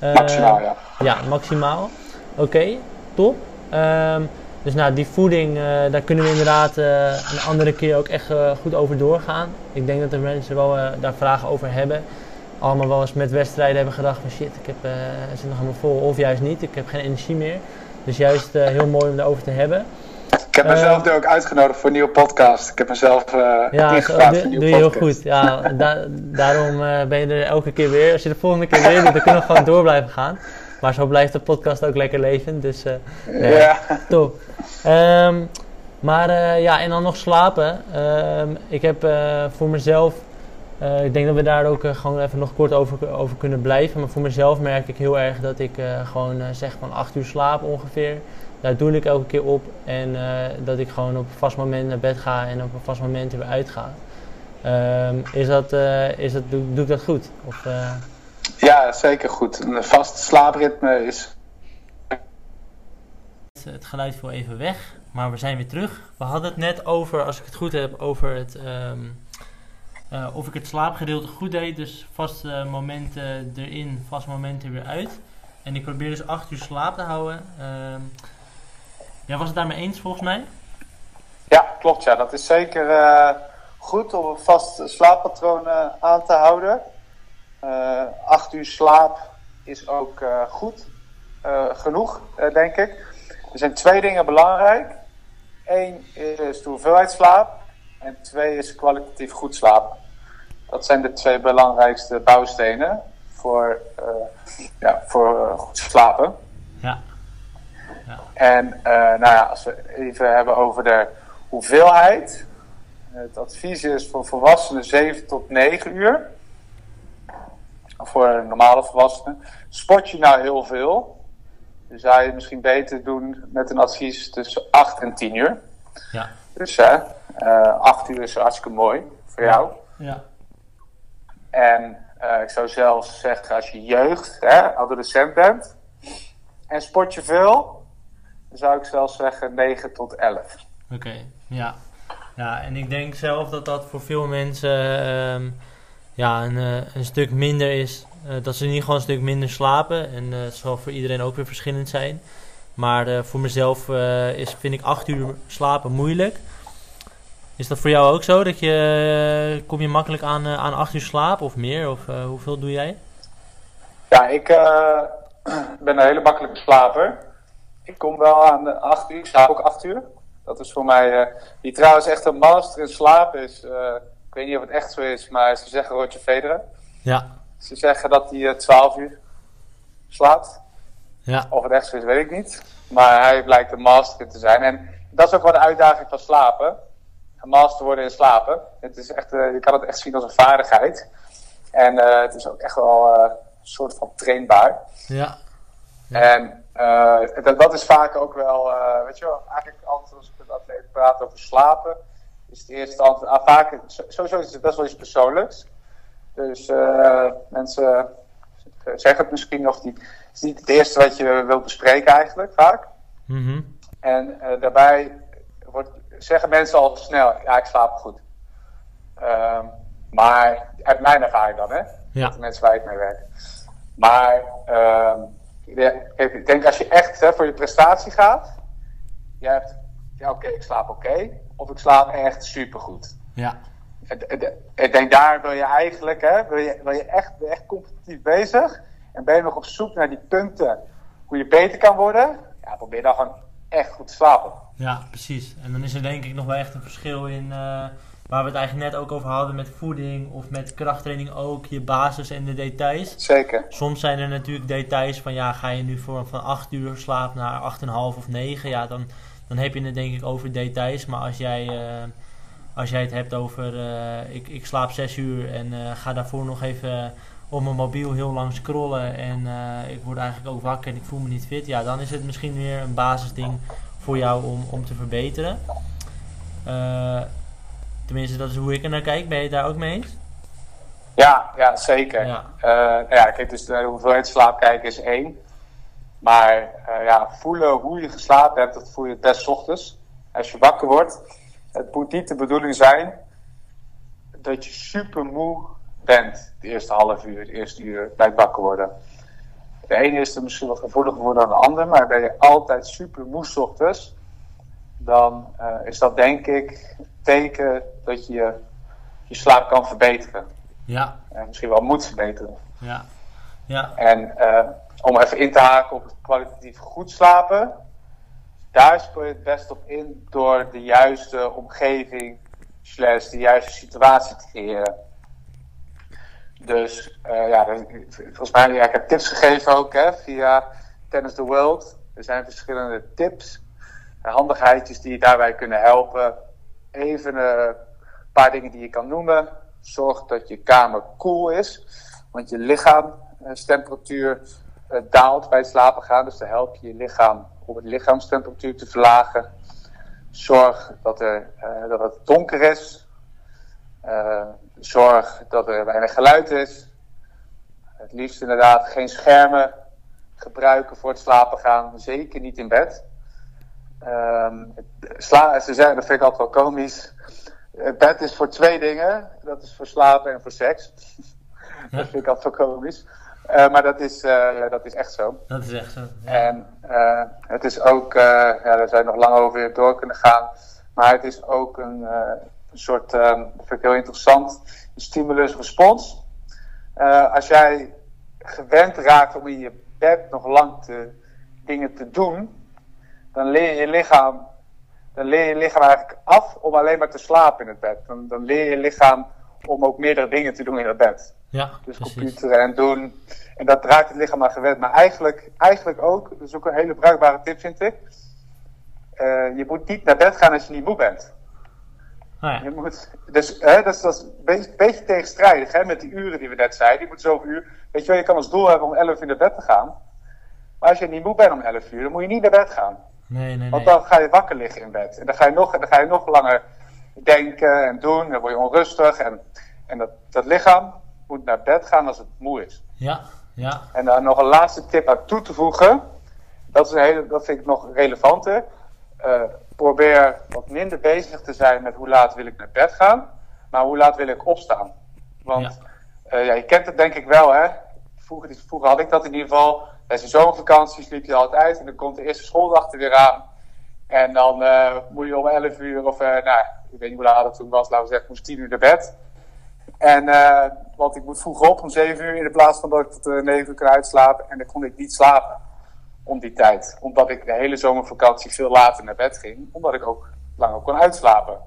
B: maximaal, ja.
A: Ja, maximaal. Oké, okay, top. Um, dus nou, die voeding, uh, daar kunnen we inderdaad uh, een andere keer ook echt uh, goed over doorgaan. Ik denk dat de mensen wel daar vragen over hebben. Allemaal wel eens met wedstrijden hebben gedacht van shit, ik heb, zit nog helemaal vol. Of juist niet, ik heb geen energie meer. Dus juist heel mooi om daarover te hebben.
B: Ik heb mezelf er ook uitgenodigd voor een nieuwe podcast. Ik heb mezelf ja, ingevraagd voor een nieuwe
A: doe je heel goed. Ja, da daarom ben je er elke keer weer. Als je de volgende keer weer doet, dan kunnen we gewoon door blijven gaan. Maar zo blijft de podcast ook lekker leven. Dus uh,
B: ja.
A: Top. Um, Maar eh, ja, en dan nog slapen. Ehm, ik heb eh, voor mezelf, eh, ik denk dat we daar ook gewoon even nog kort over, over kunnen blijven. Maar voor mezelf merk ik heel erg dat ik gewoon zeg van 8 uur slaap ongeveer. Daar doe ik elke keer op. En dat ik gewoon op een vast moment naar bed ga en op een vast moment weer uitga. Ehm, is dat, is dat, doe, doe, ik dat goed? Of,
B: ja, zeker goed. Een vast slaapritme is.
A: Het geluid viel even weg. Maar we zijn weer terug. We hadden het net over, als ik het goed heb, over het, ehm, eh, of ik het slaapgedeelte goed deed. Dus vaste momenten erin, vaste momenten weer uit. En ik probeer dus 8 uur slaap te houden. Uh, jij was het daarmee eens volgens mij?
B: Ja, klopt. Ja. Dat is zeker uh, goed om een vast slaappatroon aan te houden. 8 uur slaap is ook goed genoeg, denk ik. Er zijn twee dingen belangrijk. Eén is de hoeveelheid slaap. En twee is kwalitatief goed slapen. Dat zijn de twee belangrijkste bouwstenen voor, uh, ja, voor uh, goed slapen.
A: Ja. ja.
B: En uh, nou ja, als we even hebben over de hoeveelheid. Het advies is voor volwassenen 7 tot 9 uur. Voor normale volwassenen. Sport je nou heel veel? Dan zou je misschien beter doen met een advies tussen 8 en 10 uur.
A: Ja.
B: Dus hè, uh, 8 uur is hartstikke mooi voor jou.
A: Ja.
B: En uh, ik zou zelfs zeggen, als je jeugd, hè, adolescent bent en sport je veel, dan zou ik zelfs zeggen 9 tot 11.
A: Oké, okay, ja. Ja, en ik denk zelf dat dat voor veel mensen um, ja, een, uh, een stuk minder is uh, dat ze ieder geval een stuk minder slapen. En uh, het zal voor iedereen ook weer verschillend zijn. Maar voor mezelf is, vind ik 8 uur slapen moeilijk. Is dat voor jou ook zo? Dat je, kom je makkelijk aan, aan 8 uur slaap of meer? Of hoeveel doe jij?
B: Ja, ik ben een hele makkelijke slaper. Ik kom wel aan de 8 uur. Ik slaap ook 8 uur. Dat is voor mij, die trouwens echt een master in slaap is. Ik weet niet of het echt zo is, maar ze zeggen Roger Federer.
A: Ja.
B: Ze zeggen dat hij 12 uur slaapt.
A: Ja.
B: Of het echt zo is, weet ik niet. Maar hij blijkt een master te zijn. En dat is ook wel de uitdaging van slapen. Een master worden in slapen. Het is echt, uh, je kan het echt zien als een vaardigheid. En uh, het is ook echt wel uh, een soort van trainbaar.
A: Ja.
B: ja. En dat, dat, is vaak ook wel, weet je wel, eigenlijk altijd als ik met atleten praat over slapen, is het eerste antwoord, ah, vaak, sowieso is het best wel iets persoonlijks. Dus uh, mensen zeggen het misschien nog niet. Het is niet het eerste wat je wilt bespreken eigenlijk, vaak.
A: Mm -hmm.
B: En uh, daarbij wordt, zeggen mensen al snel, ja, ik slaap goed. Um, maar uit mijn ervaring dan, hè?
A: Ja.
B: De mensen waar ik mee werk. Maar um, ik denk als je echt hè, voor je prestatie gaat, je hebt, ja oké, okay, ik slaap oké, okay, of ik slaap echt supergoed.
A: Ja
B: ik denk daar wil je eigenlijk, hè, wil je, wil je echt, ben je echt competitief bezig. En ben je nog op zoek naar die punten hoe je beter kan worden. Ja, probeer dan gewoon echt goed te slapen.
A: Ja, precies. En dan is er denk ik nog wel echt een verschil in, uh, waar we het eigenlijk net ook over hadden met voeding of met krachttraining ook, je basis en de details.
B: Zeker.
A: Soms zijn er natuurlijk details van ja, ga je nu voor van 8 uur slaap naar 8,5 of 9, ja, dan, dan heb je het denk ik over details. Maar als jij... Uh, als jij het hebt over uh, ik, ik slaap 6 uur en uh, ga daarvoor nog even op mijn mobiel heel lang scrollen en ik word eigenlijk ook wakker en ik voel me niet fit, ja, dan is het misschien weer een basisding voor jou om, om te verbeteren. tenminste, dat is hoe ik er naar kijk. Ben je het daar ook mee eens?
B: Ja, ja zeker. Ja. ja, kijk, dus de hoeveelheid slaap kijken is één. Maar ja, voelen hoe je geslapen hebt, dat voel je het best ochtends. Als je wakker wordt, het moet niet de bedoeling zijn dat je super moe bent de eerste half uur, het eerste uur bij het wakker worden. De ene is er misschien wat gevoeliger voor dan de ander, maar ben je altijd super moe ochtends, dan uh, is dat denk ik teken dat je je slaap kan verbeteren.
A: Ja.
B: En misschien wel moet verbeteren.
A: Ja. ja.
B: En uh, om even in te haken op het kwalitatief goed slapen, daar speel je het best op in door de juiste omgeving, slash de juiste situatie te creëren. Dus uh, ja, volgens mij, ja, ik heb tips gegeven ook hè, via Tennis the World. Er zijn verschillende tips handigheidjes die je daarbij kunnen helpen. Even een paar dingen die je kan noemen. Zorg dat je kamer koel is, want je lichaamstemperatuur daalt bij het slapen gaan. Dus dan help je je lichaam om het lichaamstemperatuur te verlagen. Zorg dat, er, dat het donker is. zorg dat er weinig geluid is. Het liefst inderdaad geen schermen gebruiken voor het slapen gaan. Zeker niet in bed. Sla, ze zeggen, dat vind ik altijd wel komisch. Het bed is voor twee dingen. Dat is voor slapen en voor seks. dat vind ik altijd wel komisch. Uh, maar dat is, uh, dat is echt zo.
A: Dat is echt zo. Ja.
B: En uh, het is ook, ja, daar zou je nog lang over door kunnen gaan. Maar het is ook een, een soort, um, dat vind ik heel interessant, stimulus-respons. als jij gewend raakt om in je bed nog lang te, dingen te doen, dan leer je lichaam, dan leer je lichaam eigenlijk af om alleen maar te slapen in het bed. Dan, dan leer je lichaam om ook meerdere dingen te doen in het bed.
A: Ja,
B: dus
A: precies.
B: computeren en doen. En dat raakt het lichaam aan gewend. Maar eigenlijk, eigenlijk ook, dat is ook een hele bruikbare tip vind ik. Uh, je moet niet naar bed gaan als je niet moe bent.
A: Oh ja.
B: Je moet, dus hè, dat is, dat is een beetje, beetje tegenstrijdig hè, met die uren die we net zeiden. Je moet zoveel uur. Weet je wel, je kan als doel hebben om 11 uur naar bed te gaan. Maar als je niet moe bent om 11 uur, dan moet je niet naar bed gaan.
A: Nee, nee,
B: Want
A: nee.
B: dan ga je wakker liggen in bed. En dan ga je nog, dan ga je nog langer denken en doen. Dan word je onrustig. En, en dat, dat lichaam moet naar bed gaan als het moe is.
A: Ja, ja.
B: En daar nog een laatste tip aan toe te voegen. Dat, is een hele, dat vind ik nog relevanter. Uh, probeer wat minder bezig te zijn met hoe laat wil ik naar bed gaan. Maar hoe laat wil ik opstaan. Want ja. Uh, ja, je kent het denk ik wel hè. Vroeger, vroeger had ik dat in ieder geval. Tijdens de zomervakantie sliep je altijd. En dan komt de eerste schooldag er weer aan. En dan uh, moet je om 11 uur of, nou, ik weet niet hoe laat het toen was. Laten we zeggen, moest 10 uur naar bed. En, uh, want ik moet vroeg op om 7 uur in de plaats van dat ik tot uh, 9 uur kan uitslapen. En dan kon ik niet slapen om die tijd. Omdat ik de hele zomervakantie veel later naar bed ging. Omdat ik ook langer kon uitslapen.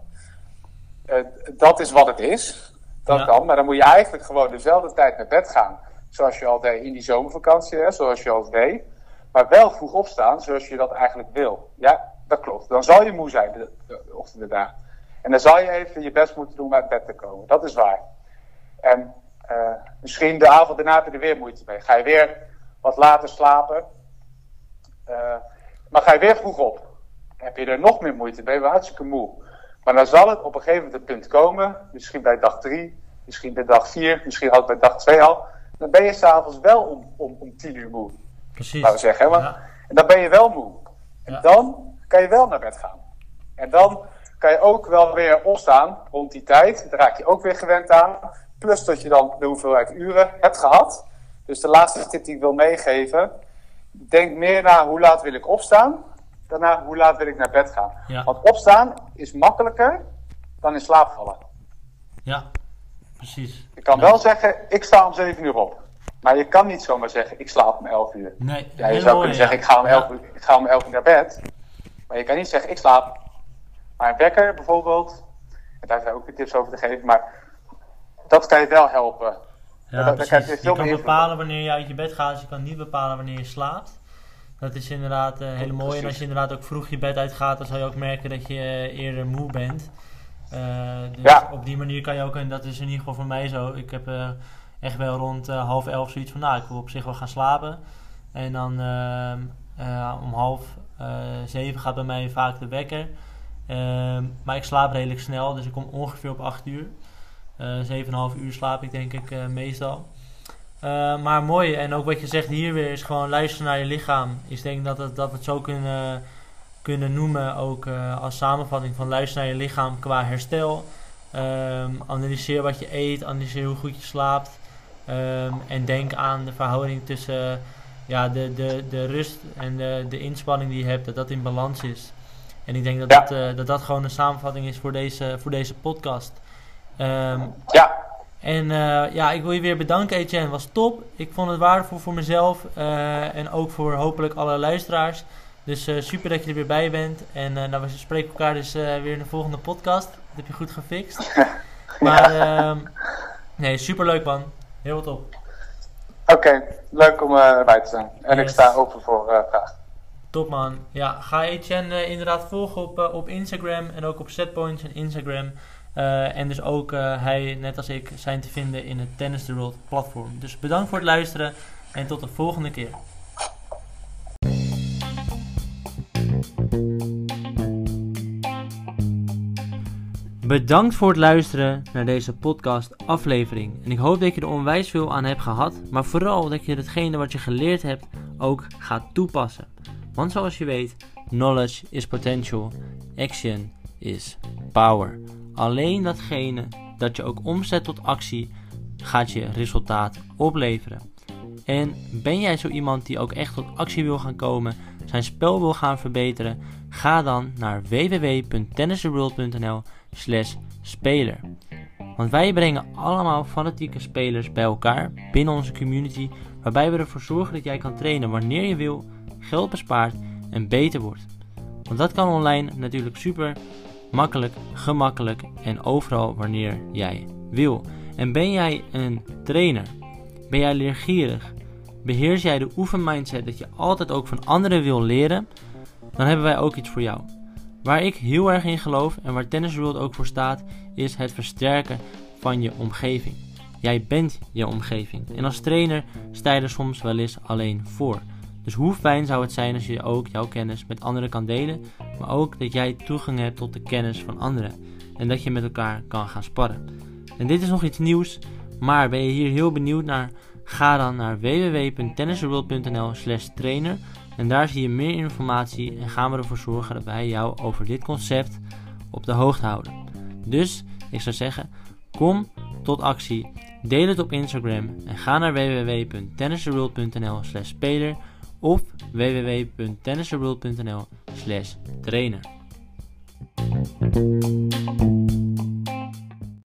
B: Uh, dat is wat het is. Dat ja. kan. Maar dan moet je eigenlijk gewoon dezelfde tijd naar bed gaan. Zoals je al deed in die zomervakantie. Hè, zoals je al deed. Maar wel vroeg opstaan zoals je dat eigenlijk wil. Ja, dat klopt. Dan zal je moe zijn de, de, de ochtenden daar. En dan zal je even je best moeten doen om uit bed te komen. Dat is waar. En uh, misschien de avond daarna heb je er weer moeite mee. Ga je weer wat later slapen. Uh, maar ga je weer vroeg op. Heb je er nog meer moeite mee. Ben je hartstikke moe. Maar dan zal het op een gegeven moment punt komen. Misschien bij dag 3. Misschien bij dag 4. Misschien al bij dag 2 al. Dan ben je s'avonds wel om, om, om 10 uur moe.
A: Precies.
B: Laten we zeggen. Maar,
A: Ja.
B: En dan ben je wel moe. En
A: Ja.
B: dan kan je wel naar bed gaan. En dan kan je ook wel weer opstaan rond die tijd. Daar raak je ook weer gewend aan. Plus dat je dan de hoeveelheid uren hebt gehad. Dus de laatste tip die ik wil meegeven. Denk meer na hoe laat wil ik opstaan. Daarna hoe laat wil ik naar bed gaan.
A: Ja.
B: Want opstaan is makkelijker dan in slaap vallen.
A: Ja, precies.
B: Je kan wel zeggen, ik sta om 7 uur op. Maar je kan niet zomaar zeggen, ik slaap om 11 uur.
A: Nee,
B: Ja, je zou
A: mooi,
B: kunnen zeggen, ik ga, om 11
A: Ja.
B: uur, ik ga om 11 uur naar bed. Maar je kan niet zeggen, ik slaap. Maar een wekker bijvoorbeeld, en daar zijn ook weer tips over te geven, maar dat kan je wel helpen.
A: Ja,
B: krijg je
A: Je,
B: veel
A: kan bepalen wanneer je uit je bed gaat, dus je kan niet bepalen wanneer je slaapt. Dat is inderdaad eh hele mooi. En als je inderdaad ook vroeg je bed uitgaat, dan zal je ook merken dat je eh, eerder moe bent. Eh, dus
B: Ja.
A: op die manier kan je ook, en dat is in ieder geval voor mij zo. Ik heb echt wel rond half elf zoiets van, nou, ik wil op zich wel gaan slapen. En dan ehm, eh, om half zeven gaat bij mij vaak de wekker. Ehm, maar ik slaap redelijk snel, dus ik kom ongeveer op 8 uur. Eh 7,5 uur slaap ik denk ik eh, meestal. Eh, maar mooi, en ook wat je zegt hier weer is gewoon luisteren naar je lichaam. Ik denk dat, het, dat we het zo kunnen, kunnen noemen, ook eh, als samenvatting van luister naar je lichaam qua herstel. Ehm, analyseer wat je eet, analyseer hoe goed je slaapt. Ehm, en denk aan de verhouding tussen ja, de, de, de rust en de, de inspanning die je hebt, dat dat in balans is. En ik denk dat
B: Ja.
A: dat, eh, dat, dat gewoon een samenvatting is voor deze, voor deze podcast. Ehm,
B: Ja,
A: en eh, ja, ik wil je weer bedanken, Etienne. Was top. Ik vond het waardevol voor mezelf eh, en ook voor hopelijk alle luisteraars. Dus eh, super dat je er weer bij bent. En nou, we spreken elkaar dus weer in de volgende podcast. Dat heb je goed gefixt. Maar ehm, nee, super leuk man. Heel top.
B: oké. Leuk om erbij te zijn. En ik sta open voor vragen.
A: Top man. Ja, ga Etienne inderdaad volgen op, op Instagram en ook op Setpoints en Instagram. Uh, en dus ook hij, net als ik, zijn te vinden in het Tennis the World platform. Dus bedankt voor het luisteren en tot de volgende keer. Bedankt voor het luisteren naar deze podcast aflevering. En ik hoop dat je er onwijs veel aan hebt gehad, maar vooral dat je hetgene wat je geleerd hebt ook gaat toepassen. Want zoals je weet, knowledge is potential, action is power. Alleen datgene dat je ook omzet tot actie gaat je resultaat opleveren. En ben jij zo iemand die ook echt tot actie wil gaan komen, zijn spel wil gaan verbeteren, ga dan naar www.tennistheworld.nl slash speler. Want wij brengen allemaal fanatieke spelers bij elkaar binnen onze community, waarbij we ervoor zorgen dat jij kan trainen wanneer je wil, geld bespaart en beter wordt. Want dat kan online natuurlijk super makkelijk, gemakkelijk en overal wanneer jij wil. En ben jij een trainer? Ben jij leergierig? Beheers jij de oefenmindset dat je altijd ook van anderen wil leren? Dan hebben wij ook iets voor jou. Waar ik heel erg in geloof en waar Tennis World ook voor staat, is het versterken van je omgeving. Jij bent je omgeving. En als trainer sta je er soms wel eens alleen voor. Dus hoe fijn zou het zijn als je ook jouw kennis met anderen kan delen, maar ook dat jij toegang hebt tot de kennis van anderen en dat je met elkaar kan gaan sparren. En dit is nog iets nieuws, maar ben je hier heel benieuwd naar? Ga dan naar www.tennisworld.nl slash trainer en daar zie je meer informatie en gaan we ervoor zorgen dat wij jou over dit concept op de hoogte houden. Dus ik zou zeggen, kom tot actie, deel het op Instagram en ga naar www.tennisworld.nl slash speler of www.tennisworld.nl slash trainer.